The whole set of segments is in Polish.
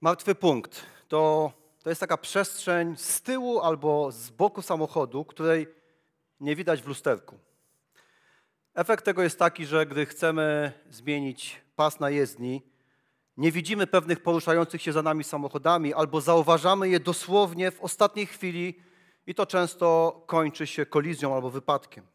Martwy punkt to, to jest taka przestrzeń z tyłu albo z boku samochodu, której nie widać w lusterku. Efekt tego jest taki, że gdy chcemy zmienić pas na jezdni, nie widzimy pewnych poruszających się za nami samochodami albo zauważamy je dosłownie w ostatniej chwili i to często kończy się kolizją albo wypadkiem.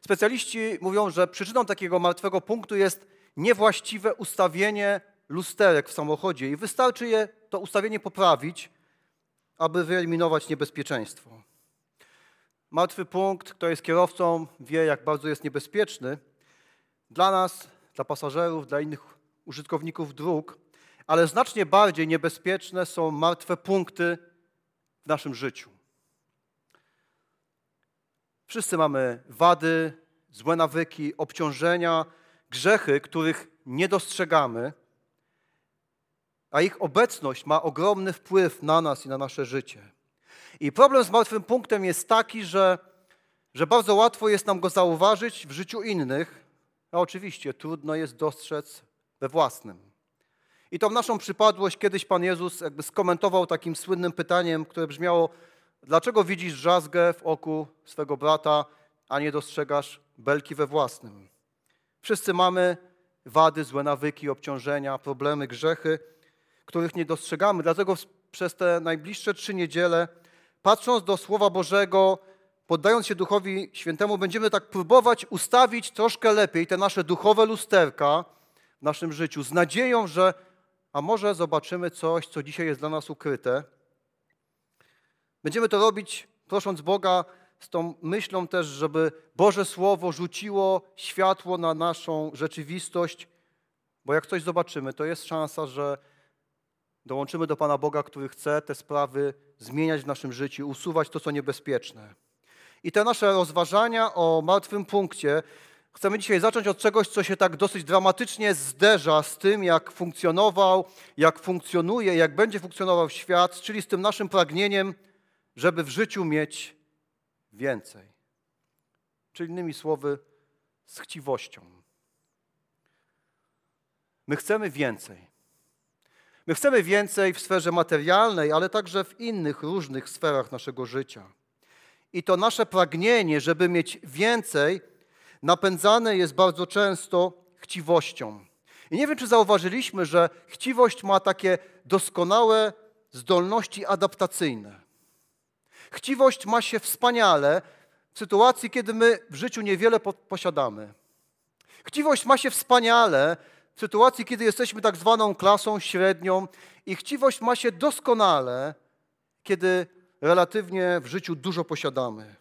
Specjaliści mówią, że przyczyną takiego martwego punktu jest niewłaściwe ustawienie lusterek w samochodzie i wystarczy je to ustawienie poprawić, aby wyeliminować niebezpieczeństwo. Martwy punkt, kto jest kierowcą, wie, jak bardzo jest niebezpieczny dla nas, dla pasażerów, dla innych użytkowników dróg, ale znacznie bardziej niebezpieczne są martwe punkty w naszym życiu. Wszyscy mamy wady, złe nawyki, obciążenia, grzechy, których nie dostrzegamy, a ich obecność ma ogromny wpływ na nas i na nasze życie. I problem z martwym punktem jest taki, że, że bardzo łatwo jest nam go zauważyć w życiu innych, a oczywiście trudno jest dostrzec we własnym. I tą naszą przypadłość kiedyś Pan Jezus jakby skomentował takim słynnym pytaniem, które brzmiało: Dlaczego widzisz drzazgę w oku swego brata, a nie dostrzegasz belki we własnym? Wszyscy mamy wady, złe nawyki, obciążenia, problemy, grzechy, których nie dostrzegamy. Dlatego przez te najbliższe trzy niedziele, patrząc do Słowa Bożego, poddając się Duchowi Świętemu, będziemy tak próbować ustawić troszkę lepiej te nasze duchowe lusterka w naszym życiu, z nadzieją, że a może zobaczymy coś, co dzisiaj jest dla nas ukryte. Będziemy to robić, prosząc Boga, z tą myślą też, żeby Boże Słowo rzuciło światło na naszą rzeczywistość, bo jak coś zobaczymy, to jest szansa, że dołączymy do Pana Boga, który chce te sprawy zmieniać w naszym życiu, usuwać to, co niebezpieczne. I te nasze rozważania o martwym punkcie chcemy dzisiaj zacząć od czegoś, co się tak dosyć dramatycznie zderza z tym, jak funkcjonował, jak funkcjonuje, jak będzie funkcjonował świat, czyli z tym naszym pragnieniem, żeby w życiu mieć więcej. Czyli innymi słowy, z chciwością. My chcemy więcej. My chcemy więcej w sferze materialnej, ale także w innych różnych sferach naszego życia. I to nasze pragnienie, żeby mieć więcej, napędzane jest bardzo często chciwością. I nie wiem, czy zauważyliśmy, że chciwość ma takie doskonałe zdolności adaptacyjne. Chciwość ma się wspaniale w sytuacji, kiedy my w życiu niewiele posiadamy. Chciwość ma się wspaniale w sytuacji, kiedy jesteśmy tak zwaną klasą średnią i chciwość ma się doskonale, kiedy relatywnie w życiu dużo posiadamy.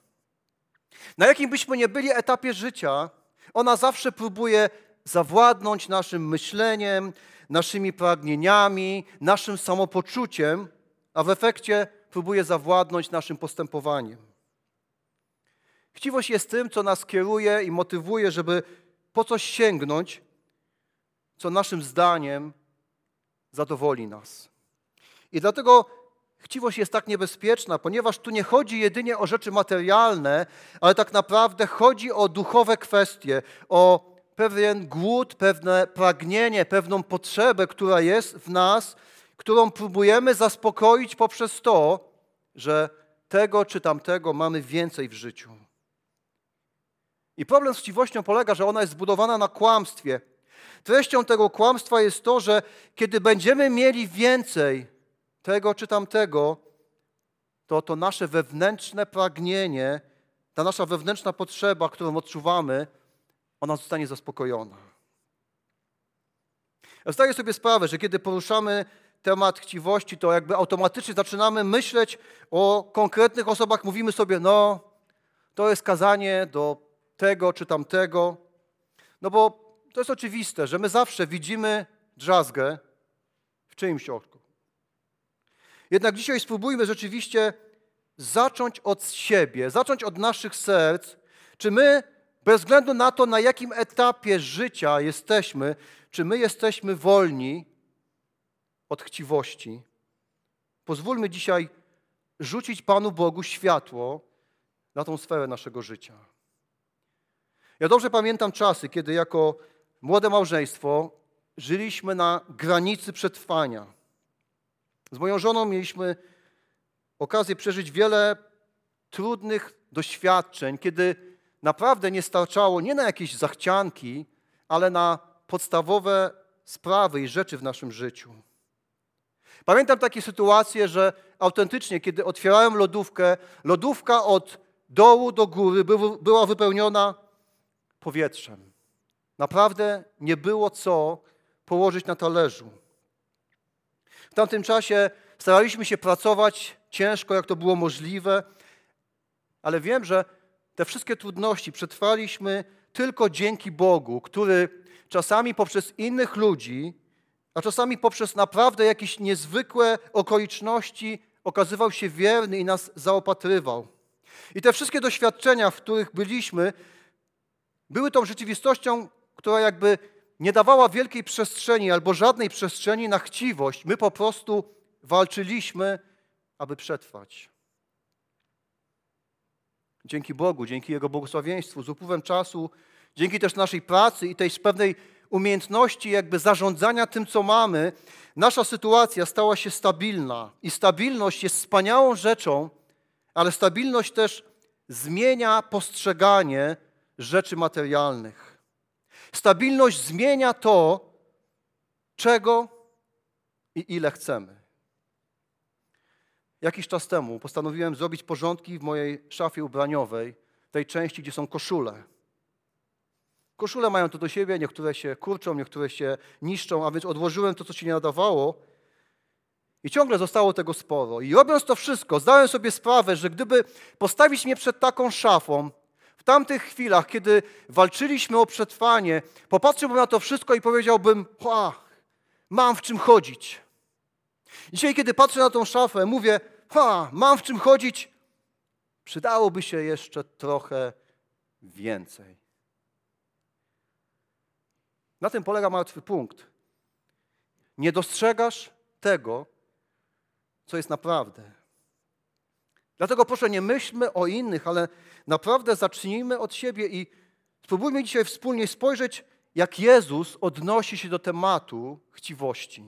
Na jakim byśmy nie byli etapie życia, ona zawsze próbuje zawładnąć naszym myśleniem, naszymi pragnieniami, naszym samopoczuciem, a w efekcie próbuje zawładnąć naszym postępowaniem. Chciwość jest tym, co nas kieruje i motywuje, żeby po coś sięgnąć, co naszym zdaniem zadowoli nas. I dlatego chciwość jest tak niebezpieczna, ponieważ tu nie chodzi jedynie o rzeczy materialne, ale tak naprawdę chodzi o duchowe kwestie, o pewien głód, pewne pragnienie, pewną potrzebę, która jest w nas, którą próbujemy zaspokoić poprzez to, że tego czy tamtego mamy więcej w życiu. I problem z chciwością polega, że ona jest zbudowana na kłamstwie. Treścią tego kłamstwa jest to, że kiedy będziemy mieli więcej tego czy tamtego, to to nasze wewnętrzne pragnienie, ta nasza wewnętrzna potrzeba, którą odczuwamy, ona zostanie zaspokojona. Zdaję sobie sprawę, że kiedy poruszamy temat chciwości, to jakby automatycznie zaczynamy myśleć o konkretnych osobach, mówimy sobie, no, to jest kazanie do tego czy tamtego. No bo to jest oczywiste, że my zawsze widzimy drzazgę w czyimś oku. Jednak dzisiaj spróbujmy rzeczywiście zacząć od siebie, zacząć od naszych serc, czy my, bez względu na to, na jakim etapie życia jesteśmy, czy my jesteśmy wolni od chciwości. Pozwólmy dzisiaj rzucić Panu Bogu światło na tą sferę naszego życia. Ja dobrze pamiętam czasy, kiedy jako młode małżeństwo żyliśmy na granicy przetrwania. Z moją żoną mieliśmy okazję przeżyć wiele trudnych doświadczeń, kiedy naprawdę nie starczało nie na jakieś zachcianki, ale na podstawowe sprawy i rzeczy w naszym życiu. Pamiętam takie sytuacje, że autentycznie, kiedy otwierałem lodówkę, lodówka od dołu do góry była wypełniona powietrzem. Naprawdę nie było co położyć na talerzu. W tamtym czasie staraliśmy się pracować ciężko, jak to było możliwe, ale wiem, że te wszystkie trudności przetrwaliśmy tylko dzięki Bogu, który czasami poprzez innych ludzi, a czasami poprzez naprawdę jakieś niezwykłe okoliczności okazywał się wierny i nas zaopatrywał. I te wszystkie doświadczenia, w których byliśmy, były tą rzeczywistością, która jakby nie dawała wielkiej przestrzeni albo żadnej przestrzeni na chciwość. My po prostu walczyliśmy, aby przetrwać. Dzięki Bogu, dzięki Jego błogosławieństwu, z upływem czasu, dzięki też naszej pracy i tej pewnej umiejętności jakby zarządzania tym, co mamy, nasza sytuacja stała się stabilna. I stabilność jest wspaniałą rzeczą, ale stabilność też zmienia postrzeganie rzeczy materialnych. Stabilność zmienia to, czego i ile chcemy. Jakiś czas temu postanowiłem zrobić porządki w mojej szafie ubraniowej, tej części, gdzie są koszule. Koszule mają to do siebie, niektóre się kurczą, niektóre się niszczą, a więc odłożyłem to, co się nie nadawało i ciągle zostało tego sporo. I robiąc to wszystko, zdałem sobie sprawę, że gdyby postawić mnie przed taką szafą, w tamtych chwilach, kiedy walczyliśmy o przetrwanie, popatrzyłbym na to wszystko i powiedziałbym, mam w czym chodzić. Dzisiaj, kiedy patrzę na tą szafę, mówię, ha, mam w czym chodzić, przydałoby się jeszcze trochę więcej. Na tym polega martwy punkt. Nie dostrzegasz tego, co jest naprawdę. Dlatego proszę, nie myślmy o innych, ale naprawdę zacznijmy od siebie i spróbujmy dzisiaj wspólnie spojrzeć, jak Jezus odnosi się do tematu chciwości.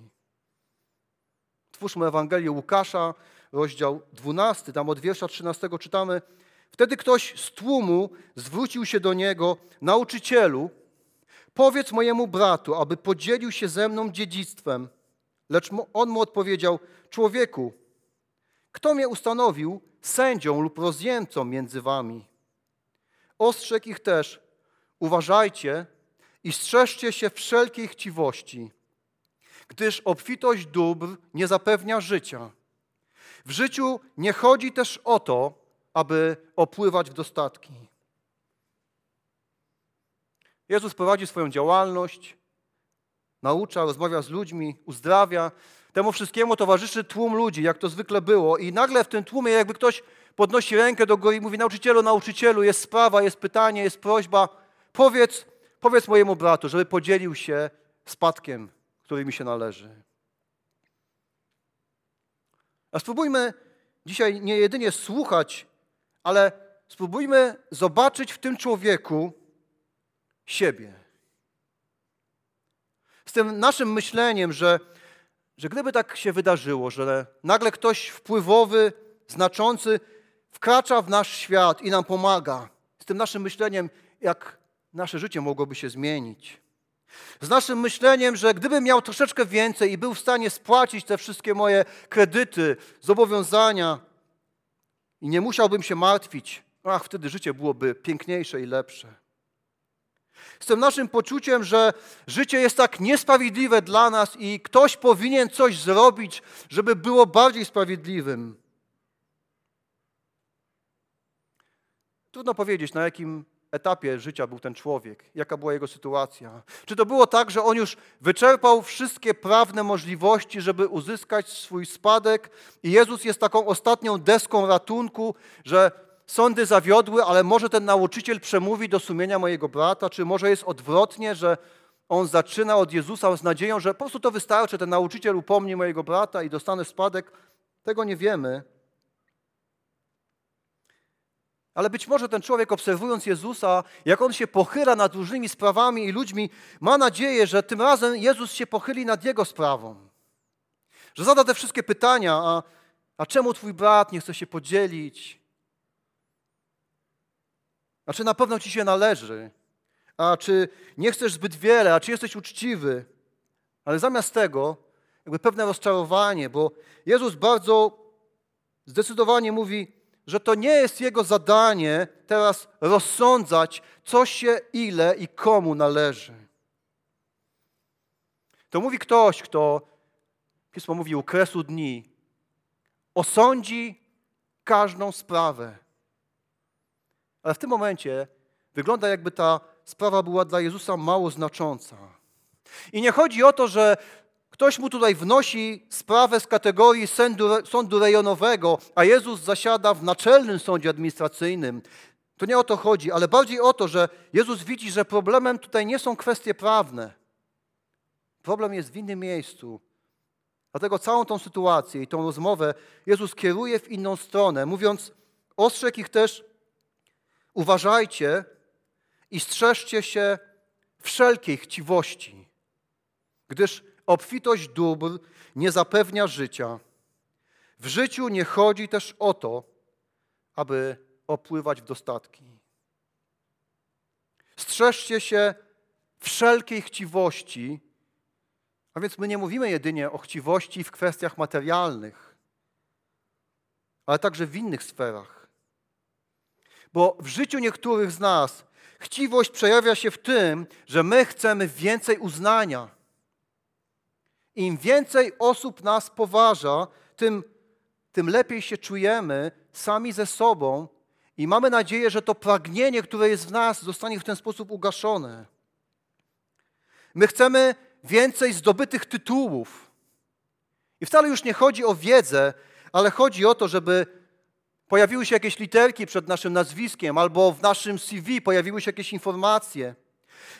Twórzmy Ewangelię Łukasza, rozdział 12, tam od wiersza 13 czytamy. Wtedy ktoś z tłumu zwrócił się do niego, nauczycielu, powiedz mojemu bratu, aby podzielił się ze mną dziedzictwem. Lecz on mu odpowiedział, człowieku, kto mnie ustanowił sędzią lub rozjemcą między wami? Ostrzegł ich też, uważajcie i strzeżcie się wszelkiej chciwości, gdyż obfitość dóbr nie zapewnia życia. W życiu nie chodzi też o to, aby opływać w dostatki. Jezus prowadzi swoją działalność, naucza, rozmawia z ludźmi, uzdrawia. Temu wszystkiemu towarzyszy tłum ludzi, jak to zwykle było. I nagle w tym tłumie jakby ktoś podnosi rękę do góry i mówi, nauczycielu, nauczycielu, jest sprawa, jest pytanie, jest prośba. Powiedz, powiedz mojemu bratu, żeby podzielił się spadkiem, który mi się należy. A spróbujmy dzisiaj nie jedynie słuchać, ale spróbujmy zobaczyć w tym człowieku siebie. Z tym naszym myśleniem, że, że gdyby tak się wydarzyło, że nagle ktoś wpływowy, znaczący wkracza w nasz świat i nam pomaga, z tym naszym myśleniem, jak nasze życie mogłoby się zmienić. Z naszym myśleniem, że gdybym miał troszeczkę więcej i był w stanie spłacić te wszystkie moje kredyty, zobowiązania i nie musiałbym się martwić, ach, wtedy życie byłoby piękniejsze i lepsze. Z tym naszym poczuciem, że życie jest tak niesprawiedliwe dla nas i ktoś powinien coś zrobić, żeby było bardziej sprawiedliwym. Trudno powiedzieć, na jakim etapie życia był ten człowiek, jaka była jego sytuacja. Czy to było tak, że on już wyczerpał wszystkie prawne możliwości, żeby uzyskać swój spadek i Jezus jest taką ostatnią deską ratunku, że sądy zawiodły, ale może ten nauczyciel przemówi do sumienia mojego brata, czy może jest odwrotnie, że on zaczyna od Jezusa z nadzieją, że po prostu to wystarczy, ten nauczyciel upomni mojego brata i dostanę spadek. Tego nie wiemy. Ale być może ten człowiek, obserwując Jezusa, jak on się pochyla nad różnymi sprawami i ludźmi, ma nadzieję, że tym razem Jezus się pochyli nad jego sprawą. że zada te wszystkie pytania, a, a czemu twój brat nie chce się podzielić? A czy na pewno ci się należy? A czy nie chcesz zbyt wiele? A czy jesteś uczciwy? Ale zamiast tego, jakby pewne rozczarowanie, bo Jezus bardzo zdecydowanie mówi, że to nie jest Jego zadanie teraz rozsądzać, co się, ile i komu należy. To mówi ktoś, kto, Pismo mówi, u kresu dni, osądzi każdą sprawę. Ale w tym momencie wygląda, jakby ta sprawa była dla Jezusa mało znacząca. I nie chodzi o to, że ktoś mu tutaj wnosi sprawę z kategorii sądu, sądu rejonowego, a Jezus zasiada w naczelnym sądzie administracyjnym. To nie o to chodzi, ale bardziej o to, że Jezus widzi, że problemem tutaj nie są kwestie prawne. Problem jest w innym miejscu. Dlatego całą tą sytuację i tą rozmowę Jezus kieruje w inną stronę, mówiąc, ostrzegł ich też, uważajcie i strzeżcie się wszelkiej chciwości, gdyż obfitość dóbr nie zapewnia życia. W życiu nie chodzi też o to, aby opływać w dostatki. Strzeżcie się wszelkiej chciwości, a więc my nie mówimy jedynie o chciwości w kwestiach materialnych, ale także w innych sferach. Bo w życiu niektórych z nas chciwość przejawia się w tym, że my chcemy więcej uznania. Im więcej osób nas poważa, tym, tym lepiej się czujemy sami ze sobą i mamy nadzieję, że to pragnienie, które jest w nas, zostanie w ten sposób ugaszone. My chcemy więcej zdobytych tytułów. I wcale już nie chodzi o wiedzę, ale chodzi o to, żeby pojawiły się jakieś literki przed naszym nazwiskiem, albo w naszym CV pojawiły się jakieś informacje.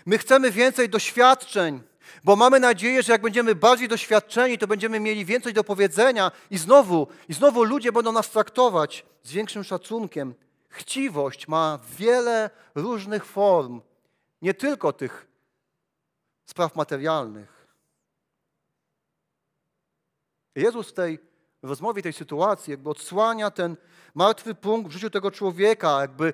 My chcemy więcej doświadczeń, bo mamy nadzieję, że jak będziemy bardziej doświadczeni, to będziemy mieli więcej do powiedzenia i znowu, i znowu ludzie będą nas traktować z większym szacunkiem. Chciwość ma wiele różnych form, nie tylko tych spraw materialnych. Jezus w tej rozmowie, tej sytuacji, jakby odsłania ten martwy punkt w życiu tego człowieka, jakby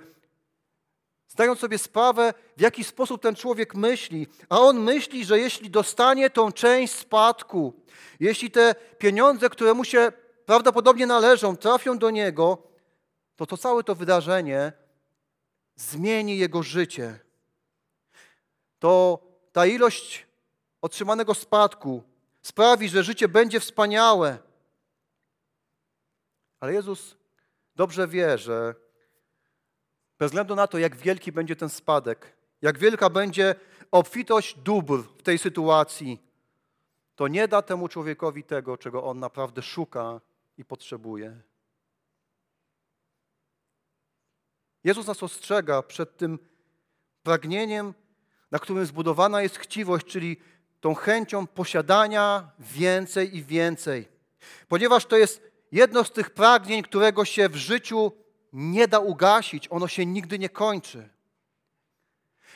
zdając sobie sprawę, w jaki sposób ten człowiek myśli. A on myśli, że jeśli dostanie tą część spadku, jeśli te pieniądze, które mu się prawdopodobnie należą, trafią do niego, to to całe to wydarzenie zmieni jego życie. To ta ilość otrzymanego spadku sprawi, że życie będzie wspaniałe. Ale Jezus dobrze wie, że bez względu na to, jak wielki będzie ten spadek, jak wielka będzie obfitość dóbr w tej sytuacji, to nie da temu człowiekowi tego, czego on naprawdę szuka i potrzebuje. Jezus nas ostrzega przed tym pragnieniem na którym zbudowana jest chciwość, czyli tą chęcią posiadania więcej i więcej. Ponieważ to jest jedno z tych pragnień, którego się w życiu nie da ugasić, ono się nigdy nie kończy.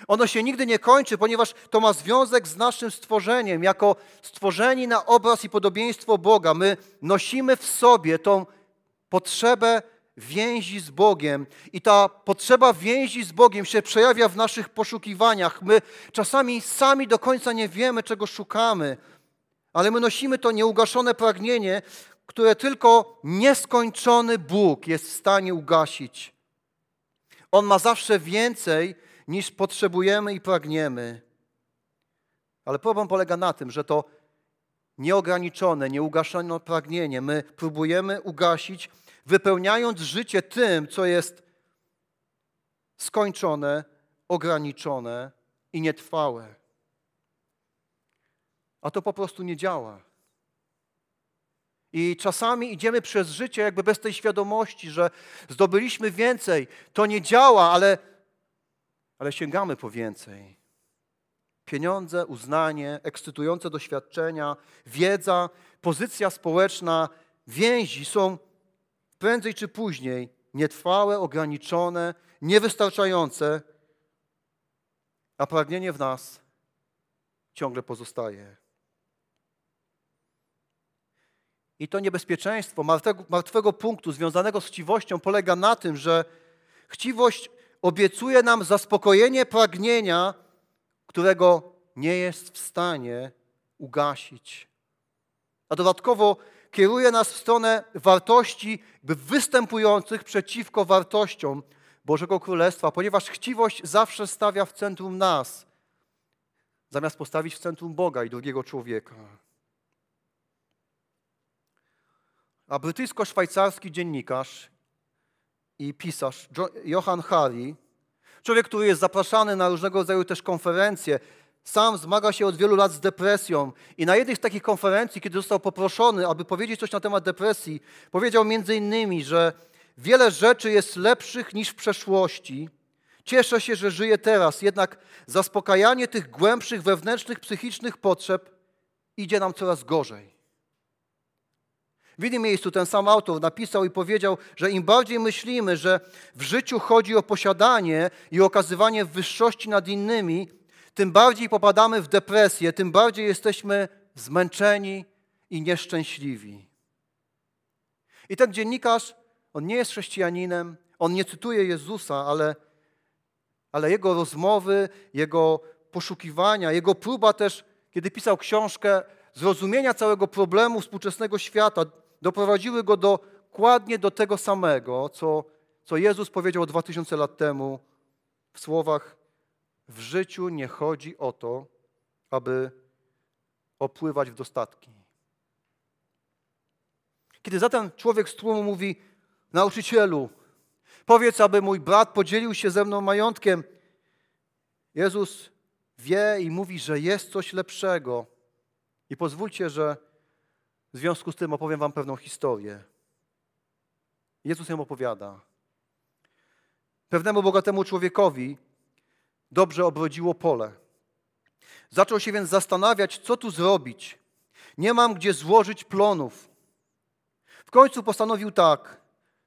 Ono się nigdy nie kończy, ponieważ to ma związek z naszym stworzeniem. Jako stworzeni na obraz i podobieństwo Boga, my nosimy w sobie tą potrzebę więzi z Bogiem i ta potrzeba więzi z Bogiem się przejawia w naszych poszukiwaniach. My czasami sami do końca nie wiemy, czego szukamy, ale my nosimy to nieugaszone pragnienie, które tylko nieskończony Bóg jest w stanie ugasić. On ma zawsze więcej niż potrzebujemy i pragniemy. Ale problem polega na tym, że to nieograniczone, nieugaszone pragnienie my próbujemy ugasić wypełniając życie tym, co jest skończone, ograniczone i nietrwałe. A to po prostu nie działa. I czasami idziemy przez życie jakby bez tej świadomości, że zdobyliśmy więcej. To nie działa, ale, ale sięgamy po więcej. Pieniądze, uznanie, ekscytujące doświadczenia, wiedza, pozycja społeczna, więzi są prędzej czy później nietrwałe, ograniczone, niewystarczające, a pragnienie w nas ciągle pozostaje. I to niebezpieczeństwo martwego, martwego punktu związanego z chciwością polega na tym, że chciwość obiecuje nam zaspokojenie pragnienia, którego nie jest w stanie ugasić. A dodatkowo kieruje nas w stronę wartości występujących przeciwko wartościom Bożego Królestwa, ponieważ chciwość zawsze stawia w centrum nas, zamiast postawić w centrum Boga i drugiego człowieka. A brytyjsko-szwajcarski dziennikarz i pisarz Johan Hari, człowiek, który jest zapraszany na różnego rodzaju też konferencje, sam zmaga się od wielu lat z depresją i na jednej z takich konferencji, kiedy został poproszony, aby powiedzieć coś na temat depresji, powiedział między innymi, że wiele rzeczy jest lepszych niż w przeszłości. Cieszę się, że żyję teraz, jednak zaspokajanie tych głębszych wewnętrznych, psychicznych potrzeb idzie nam coraz gorzej. W innym miejscu ten sam autor napisał i powiedział, że im bardziej myślimy, że w życiu chodzi o posiadanie i okazywanie wyższości nad innymi, tym bardziej popadamy w depresję, tym bardziej jesteśmy zmęczeni i nieszczęśliwi. I ten dziennikarz, on nie jest chrześcijaninem, on nie cytuje Jezusa, ale, ale jego rozmowy, jego poszukiwania, jego próba też, kiedy pisał książkę, zrozumienia całego problemu współczesnego świata, doprowadziły go dokładnie do tego samego, co, co Jezus powiedział 2000 lat temu w słowach w życiu nie chodzi o to, aby opływać w dostatki. Kiedy zatem człowiek z tłumu mówi, nauczycielu, powiedz, aby mój brat podzielił się ze mną majątkiem, Jezus wie i mówi, że jest coś lepszego. I pozwólcie, że w związku z tym opowiem Wam pewną historię. Jezus ją opowiada. Pewnemu bogatemu człowiekowi dobrze obrodziło pole. Zaczął się więc zastanawiać, co tu zrobić. Nie mam gdzie złożyć plonów. W końcu postanowił tak: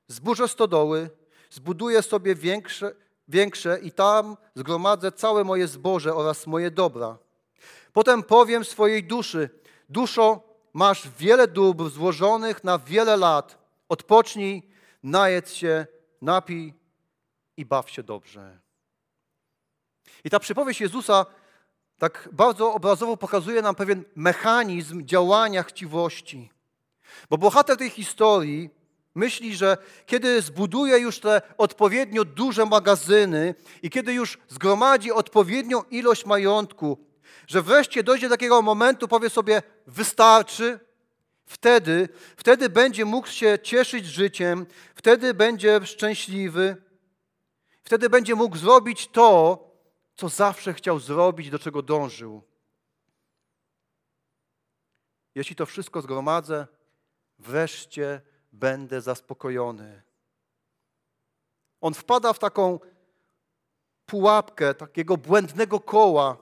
zburzę stodoły, zbuduję sobie większe, większe i tam zgromadzę całe moje zboże oraz moje dobra. Potem powiem swojej duszy: Duszo, masz wiele dóbr złożonych na wiele lat. Odpocznij, najedz się, napij i baw się dobrze. I ta przypowieść Jezusa tak bardzo obrazowo pokazuje nam pewien mechanizm działania chciwości. Bo bohater tej historii myśli, że kiedy zbuduje już te odpowiednio duże magazyny i kiedy już zgromadzi odpowiednią ilość majątku, że wreszcie dojdzie do takiego momentu, powie sobie, wystarczy, wtedy, wtedy będzie mógł się cieszyć życiem, wtedy będzie szczęśliwy, wtedy będzie mógł zrobić to, co zawsze chciał zrobić, do czego dążył. Jeśli to wszystko zgromadzę, wreszcie będę zaspokojony. On wpada w taką pułapkę, takiego błędnego koła,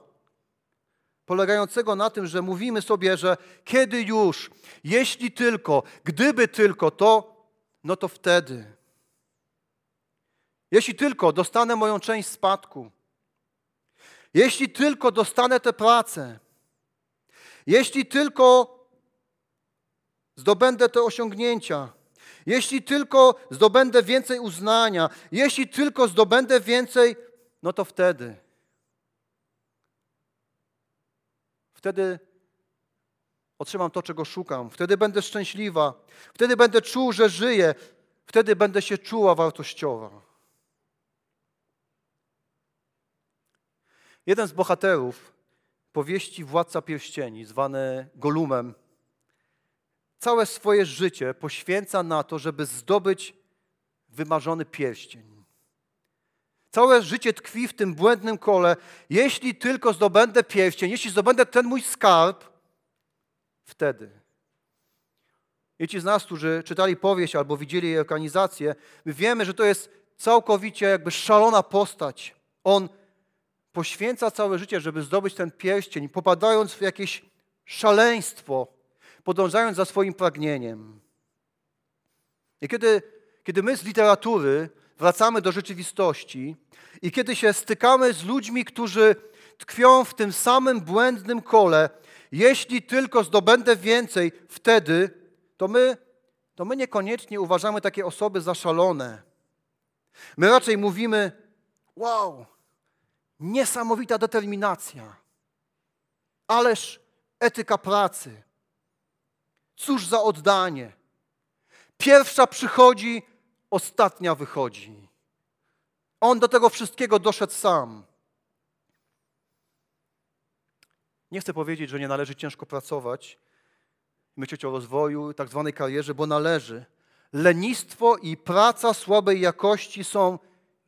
polegającego na tym, że mówimy sobie, że kiedy już, jeśli tylko, gdyby tylko to, no to wtedy. Jeśli tylko dostanę moją część spadku, jeśli tylko dostanę tę pracę, jeśli tylko zdobędę te osiągnięcia, jeśli tylko zdobędę więcej uznania, jeśli tylko zdobędę więcej, no to wtedy. Wtedy otrzymam to, czego szukam. Wtedy będę szczęśliwa. Wtedy będę czuł, że żyję. Wtedy będę się czuła wartościowa. Jeden z bohaterów powieści Władca Pierścieni, zwany Golumem, całe swoje życie poświęca na to, żeby zdobyć wymarzony pierścień. Całe życie tkwi w tym błędnym kole. Jeśli tylko zdobędę pierścień, jeśli zdobędę ten mój skarb, wtedy. I ci z nas, którzy czytali powieść albo widzieli jej ekranizację, my wiemy, że to jest całkowicie jakby szalona postać. On poświęca całe życie, żeby zdobyć ten pierścień, popadając w jakieś szaleństwo, podążając za swoim pragnieniem. I kiedy, kiedy my z literatury wracamy do rzeczywistości i kiedy się stykamy z ludźmi, którzy tkwią w tym samym błędnym kole, jeśli tylko zdobędę więcej, wtedy to my, to my niekoniecznie uważamy takie osoby za szalone. My raczej mówimy: Wow, niesamowita determinacja, ależ etyka pracy. Cóż za oddanie. Pierwsza przychodzi, ostatnia wychodzi. On do tego wszystkiego doszedł sam. Nie chcę powiedzieć, że nie należy ciężko pracować, myśleć o rozwoju, tak zwanej karierze, bo należy. Lenistwo i praca słabej jakości są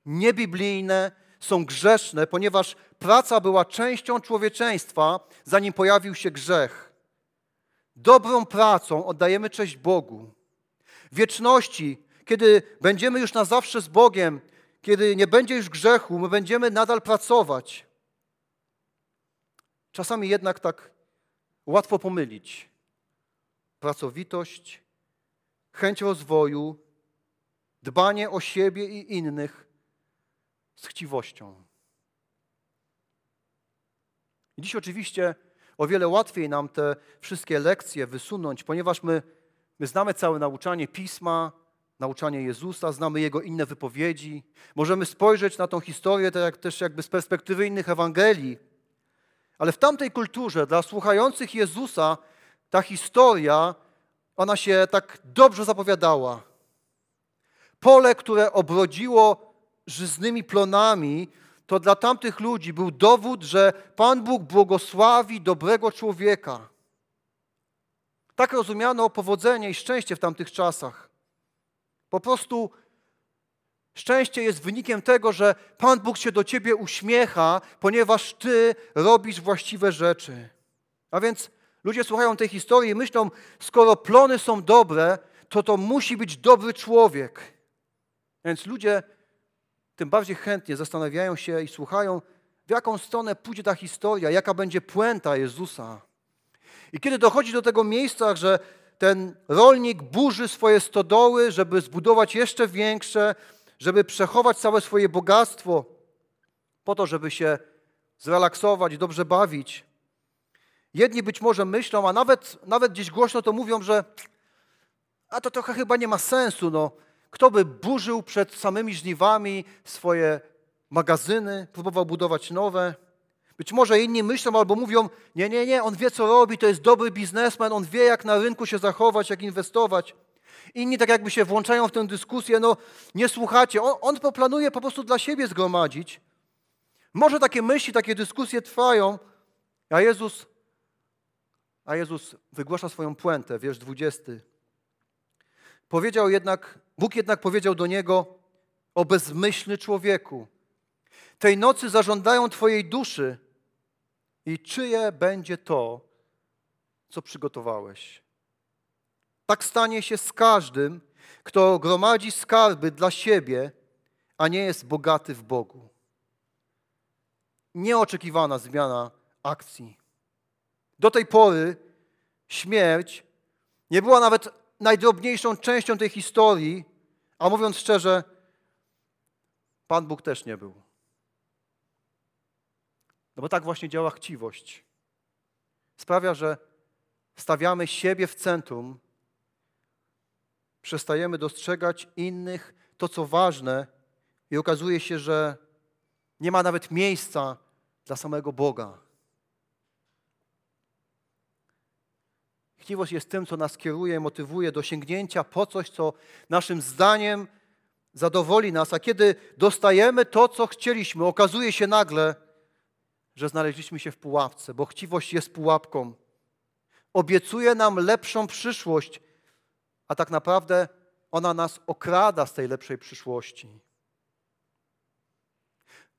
niebiblijne, są grzeszne, ponieważ praca była częścią człowieczeństwa, zanim pojawił się grzech. Dobrą pracą oddajemy cześć Bogu. Wieczności, kiedy będziemy już na zawsze z Bogiem, kiedy nie będzie już grzechu, my będziemy nadal pracować. Czasami jednak tak łatwo pomylić pracowitość, chęć rozwoju, dbanie o siebie i innych z chciwością. Dziś oczywiście o wiele łatwiej nam te wszystkie lekcje wysunąć, ponieważ my, my znamy całe nauczanie Pisma, nauczanie Jezusa, znamy Jego inne wypowiedzi. Możemy spojrzeć na tą historię tak też jakby z perspektywy innych Ewangelii. Ale w tamtej kulturze dla słuchających Jezusa ta historia, ona się tak dobrze zapowiadała. Pole, które obrodziło żyznymi plonami, to dla tamtych ludzi był dowód, że Pan Bóg błogosławi dobrego człowieka. Tak rozumiano powodzenie i szczęście w tamtych czasach. Po prostu szczęście jest wynikiem tego, że Pan Bóg się do ciebie uśmiecha, ponieważ ty robisz właściwe rzeczy. A więc ludzie słuchają tej historii i myślą, skoro plony są dobre, to to musi być dobry człowiek. Więc ludzie tym bardziej chętnie zastanawiają się i słuchają, w jaką stronę pójdzie ta historia, jaka będzie puenta Jezusa. I kiedy dochodzi do tego miejsca, że ten rolnik burzy swoje stodoły, żeby zbudować jeszcze większe, żeby przechować całe swoje bogactwo, po to, żeby się zrelaksować, dobrze bawić. Jedni być może myślą, a nawet, nawet gdzieś głośno to mówią, że a to trochę chyba nie ma sensu. No. Kto by burzył przed samymi żniwami swoje magazyny, próbował budować nowe? Być może inni myślą albo mówią, nie, nie, nie, on wie co robi, to jest dobry biznesmen, on wie jak na rynku się zachować, jak inwestować. Inni tak jakby się włączają w tę dyskusję, no nie słuchacie, on, on poplanuje po prostu dla siebie zgromadzić. Może takie myśli, takie dyskusje trwają, a Jezus, a Jezus wygłasza swoją puentę, wiersz 20. Powiedział jednak, Bóg jednak powiedział do niego, o bezmyślny człowieku, tej nocy zażądają Twojej duszy i czyje będzie to, co przygotowałeś. Tak stanie się z każdym, kto gromadzi skarby dla siebie, a nie jest bogaty w Bogu. Nieoczekiwana zmiana akcji. Do tej pory śmierć nie była nawet najdrobniejszą częścią tej historii, a mówiąc szczerze, Pan Bóg też nie był. No bo tak właśnie działa chciwość. Sprawia, że stawiamy siebie w centrum, przestajemy dostrzegać innych, to co ważne, i okazuje się, że nie ma nawet miejsca dla samego Boga. Chciwość jest tym, co nas kieruje, motywuje do sięgnięcia po coś, co naszym zdaniem zadowoli nas, a kiedy dostajemy to, co chcieliśmy, okazuje się nagle, że znaleźliśmy się w pułapce, bo chciwość jest pułapką. Obiecuje nam lepszą przyszłość, a tak naprawdę ona nas okrada z tej lepszej przyszłości.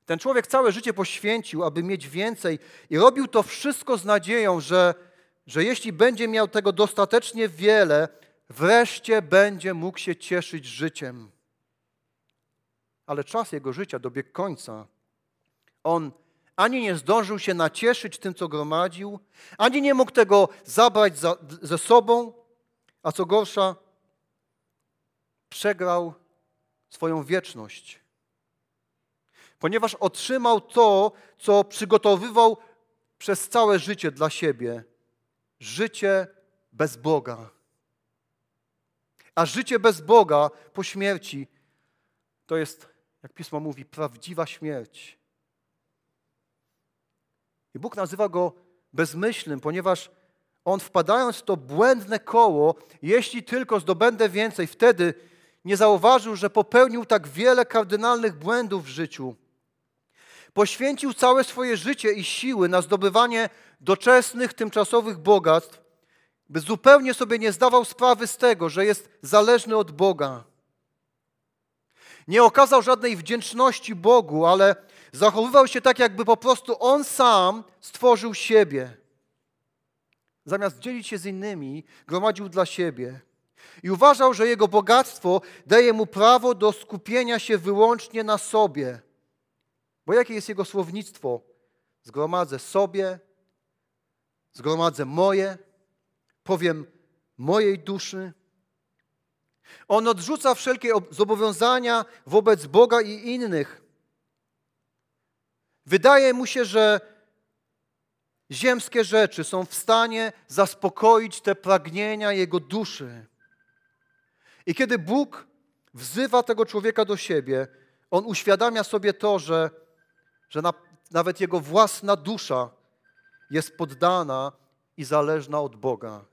Ten człowiek całe życie poświęcił, aby mieć więcej i robił to wszystko z nadzieją, że że jeśli będzie miał tego dostatecznie wiele, wreszcie będzie mógł się cieszyć życiem. Ale czas jego życia dobiegł końca. On ani nie zdążył się nacieszyć tym, co gromadził, ani nie mógł tego zabrać za, ze sobą, a co gorsza, przegrał swoją wieczność. Ponieważ otrzymał to, co przygotowywał przez całe życie dla siebie życie bez Boga. A życie bez Boga po śmierci to jest, jak pismo mówi, prawdziwa śmierć. I Bóg nazywa go bezmyślnym, ponieważ on wpadając w to błędne koło, jeśli tylko zdobędę więcej, wtedy nie zauważył, że popełnił tak wiele kardynalnych błędów w życiu. Poświęcił całe swoje życie i siły na zdobywanie doczesnych, tymczasowych bogactw, by zupełnie sobie nie zdawał sprawy z tego, że jest zależny od Boga. Nie okazał żadnej wdzięczności Bogu, ale zachowywał się tak, jakby po prostu on sam stworzył siebie. Zamiast dzielić się z innymi, gromadził dla siebie. I uważał, że jego bogactwo daje mu prawo do skupienia się wyłącznie na sobie. Bo jakie jest jego słownictwo? Zgromadzę sobie, zgromadzę moje, powiem mojej duszy. On odrzuca wszelkie zobowiązania wobec Boga i innych. Wydaje mu się, że ziemskie rzeczy są w stanie zaspokoić te pragnienia jego duszy. I kiedy Bóg wzywa tego człowieka do siebie, on uświadamia sobie to, że, że na, nawet jego własna dusza jest poddana i zależna od Boga.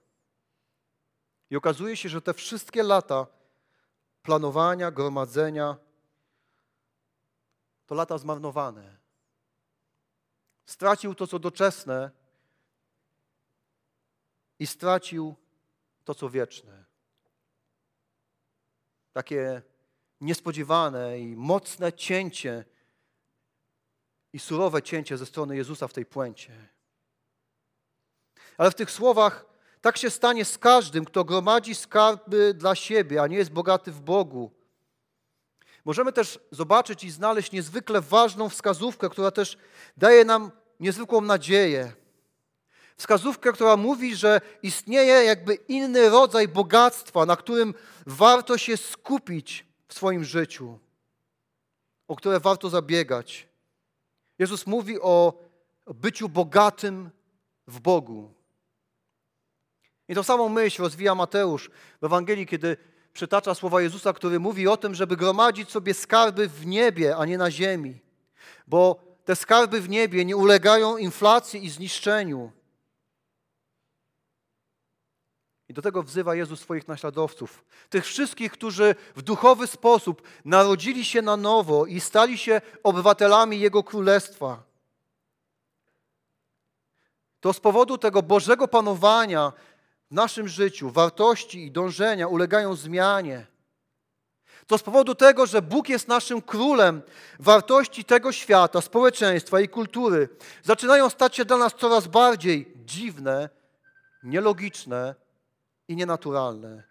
I okazuje się, że te wszystkie lata planowania, gromadzenia to lata zmarnowane. Stracił to, co doczesne i stracił to, co wieczne. Takie niespodziewane i mocne cięcie i surowe cięcie ze strony Jezusa w tej puencie. Ale w tych słowach tak się stanie z każdym, kto gromadzi skarby dla siebie, a nie jest bogaty w Bogu. Możemy też zobaczyć i znaleźć niezwykle ważną wskazówkę, która też daje nam niezwykłą nadzieję. Wskazówkę, która mówi, że istnieje jakby inny rodzaj bogactwa, na którym warto się skupić w swoim życiu, o które warto zabiegać. Jezus mówi o byciu bogatym w Bogu. I tą samą myśl rozwija Mateusz w Ewangelii, kiedy przytacza słowa Jezusa, który mówi o tym, żeby gromadzić sobie skarby w niebie, a nie na ziemi. Bo te skarby w niebie nie ulegają inflacji i zniszczeniu. I do tego wzywa Jezus swoich naśladowców. Tych wszystkich, którzy w duchowy sposób narodzili się na nowo i stali się obywatelami Jego Królestwa. To z powodu tego Bożego panowania w naszym życiu wartości i dążenia ulegają zmianie. To z powodu tego, że Bóg jest naszym królem, wartości tego świata, społeczeństwa i kultury zaczynają stać się dla nas coraz bardziej dziwne, nielogiczne i nienaturalne.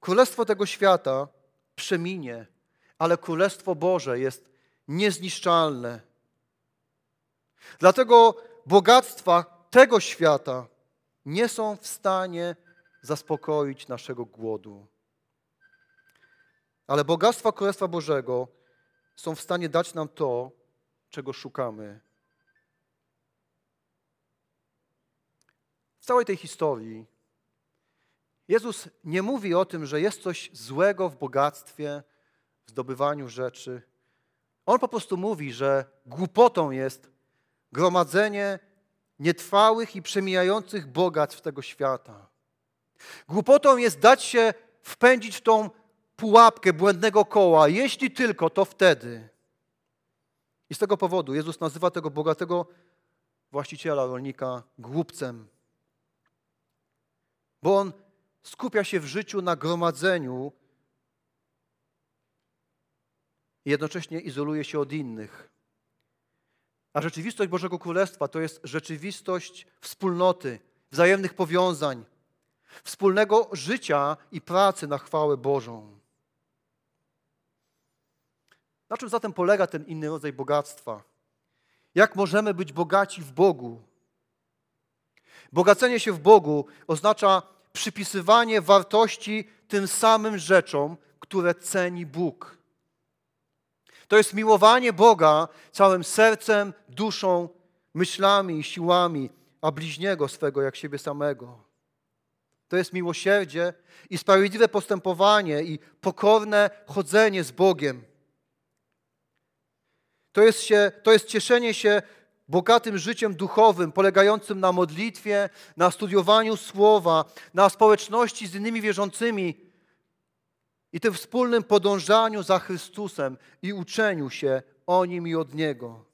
Królestwo tego świata przeminie, ale Królestwo Boże jest niezniszczalne. Dlatego bogactwa tego świata nie są w stanie zaspokoić naszego głodu. Ale bogactwa Królestwa Bożego są w stanie dać nam to, czego szukamy. W całej tej historii Jezus nie mówi o tym, że jest coś złego w bogactwie, w zdobywaniu rzeczy. On po prostu mówi, że głupotą jest gromadzenie nietrwałych i przemijających bogactw tego świata. Głupotą jest dać się wpędzić w tą pułapkę błędnego koła, jeśli tylko, to wtedy. I z tego powodu Jezus nazywa tego bogatego właściciela rolnika głupcem. Bo on skupia się w życiu na gromadzeniu i jednocześnie izoluje się od innych. A rzeczywistość Bożego Królestwa to jest rzeczywistość wspólnoty, wzajemnych powiązań, wspólnego życia i pracy na chwałę Bożą. Na czym zatem polega ten inny rodzaj bogactwa? Jak możemy być bogaci w Bogu? Bogacenie się w Bogu oznacza przypisywanie wartości tym samym rzeczom, które ceni Bóg. To jest miłowanie Boga całym sercem, duszą, myślami i siłami, a bliźniego swego jak siebie samego. To jest miłosierdzie i sprawiedliwe postępowanie i pokorne chodzenie z Bogiem. To jest, się, to jest cieszenie się bogatym życiem duchowym, polegającym na modlitwie, na studiowaniu słowa, na społeczności z innymi wierzącymi i tym wspólnym podążaniu za Chrystusem i uczeniu się o Nim i od Niego.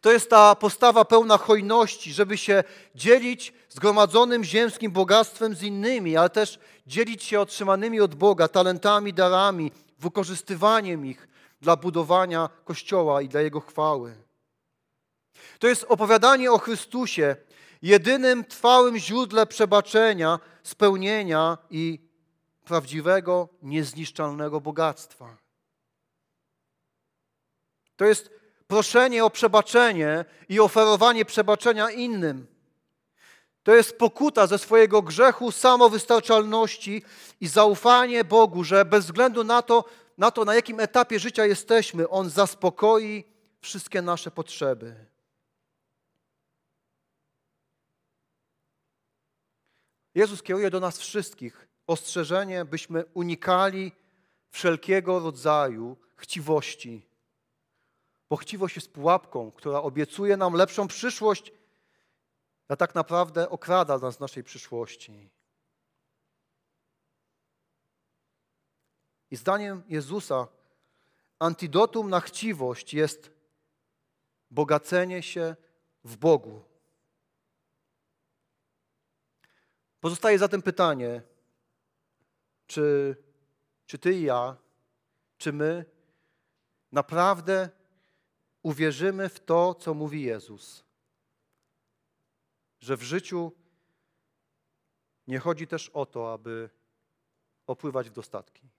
To jest ta postawa pełna hojności, żeby się dzielić zgromadzonym ziemskim bogactwem z innymi, ale też dzielić się otrzymanymi od Boga talentami, darami, wykorzystywaniem ich dla budowania Kościoła i dla Jego chwały. To jest opowiadanie o Chrystusie, jedynym trwałym źródle przebaczenia, spełnienia i prawdziwego, niezniszczalnego bogactwa. To jest proszenie o przebaczenie i oferowanie przebaczenia innym. To jest pokuta ze swojego grzechu, samowystarczalności i zaufanie Bogu, że bez względu na to, na to, na jakim etapie życia jesteśmy, On zaspokoi wszystkie nasze potrzeby. Jezus kieruje do nas wszystkich ostrzeżenie, byśmy unikali wszelkiego rodzaju chciwości. Bo chciwość jest pułapką, która obiecuje nam lepszą przyszłość, a tak naprawdę okrada nas z naszej przyszłości. I zdaniem Jezusa antidotum na chciwość jest bogacenie się w Bogu. Pozostaje zatem pytanie, czy, czy ty i ja, czy my naprawdę uwierzymy w to, co mówi Jezus? Że w życiu nie chodzi też o to, aby opływać w dostatki.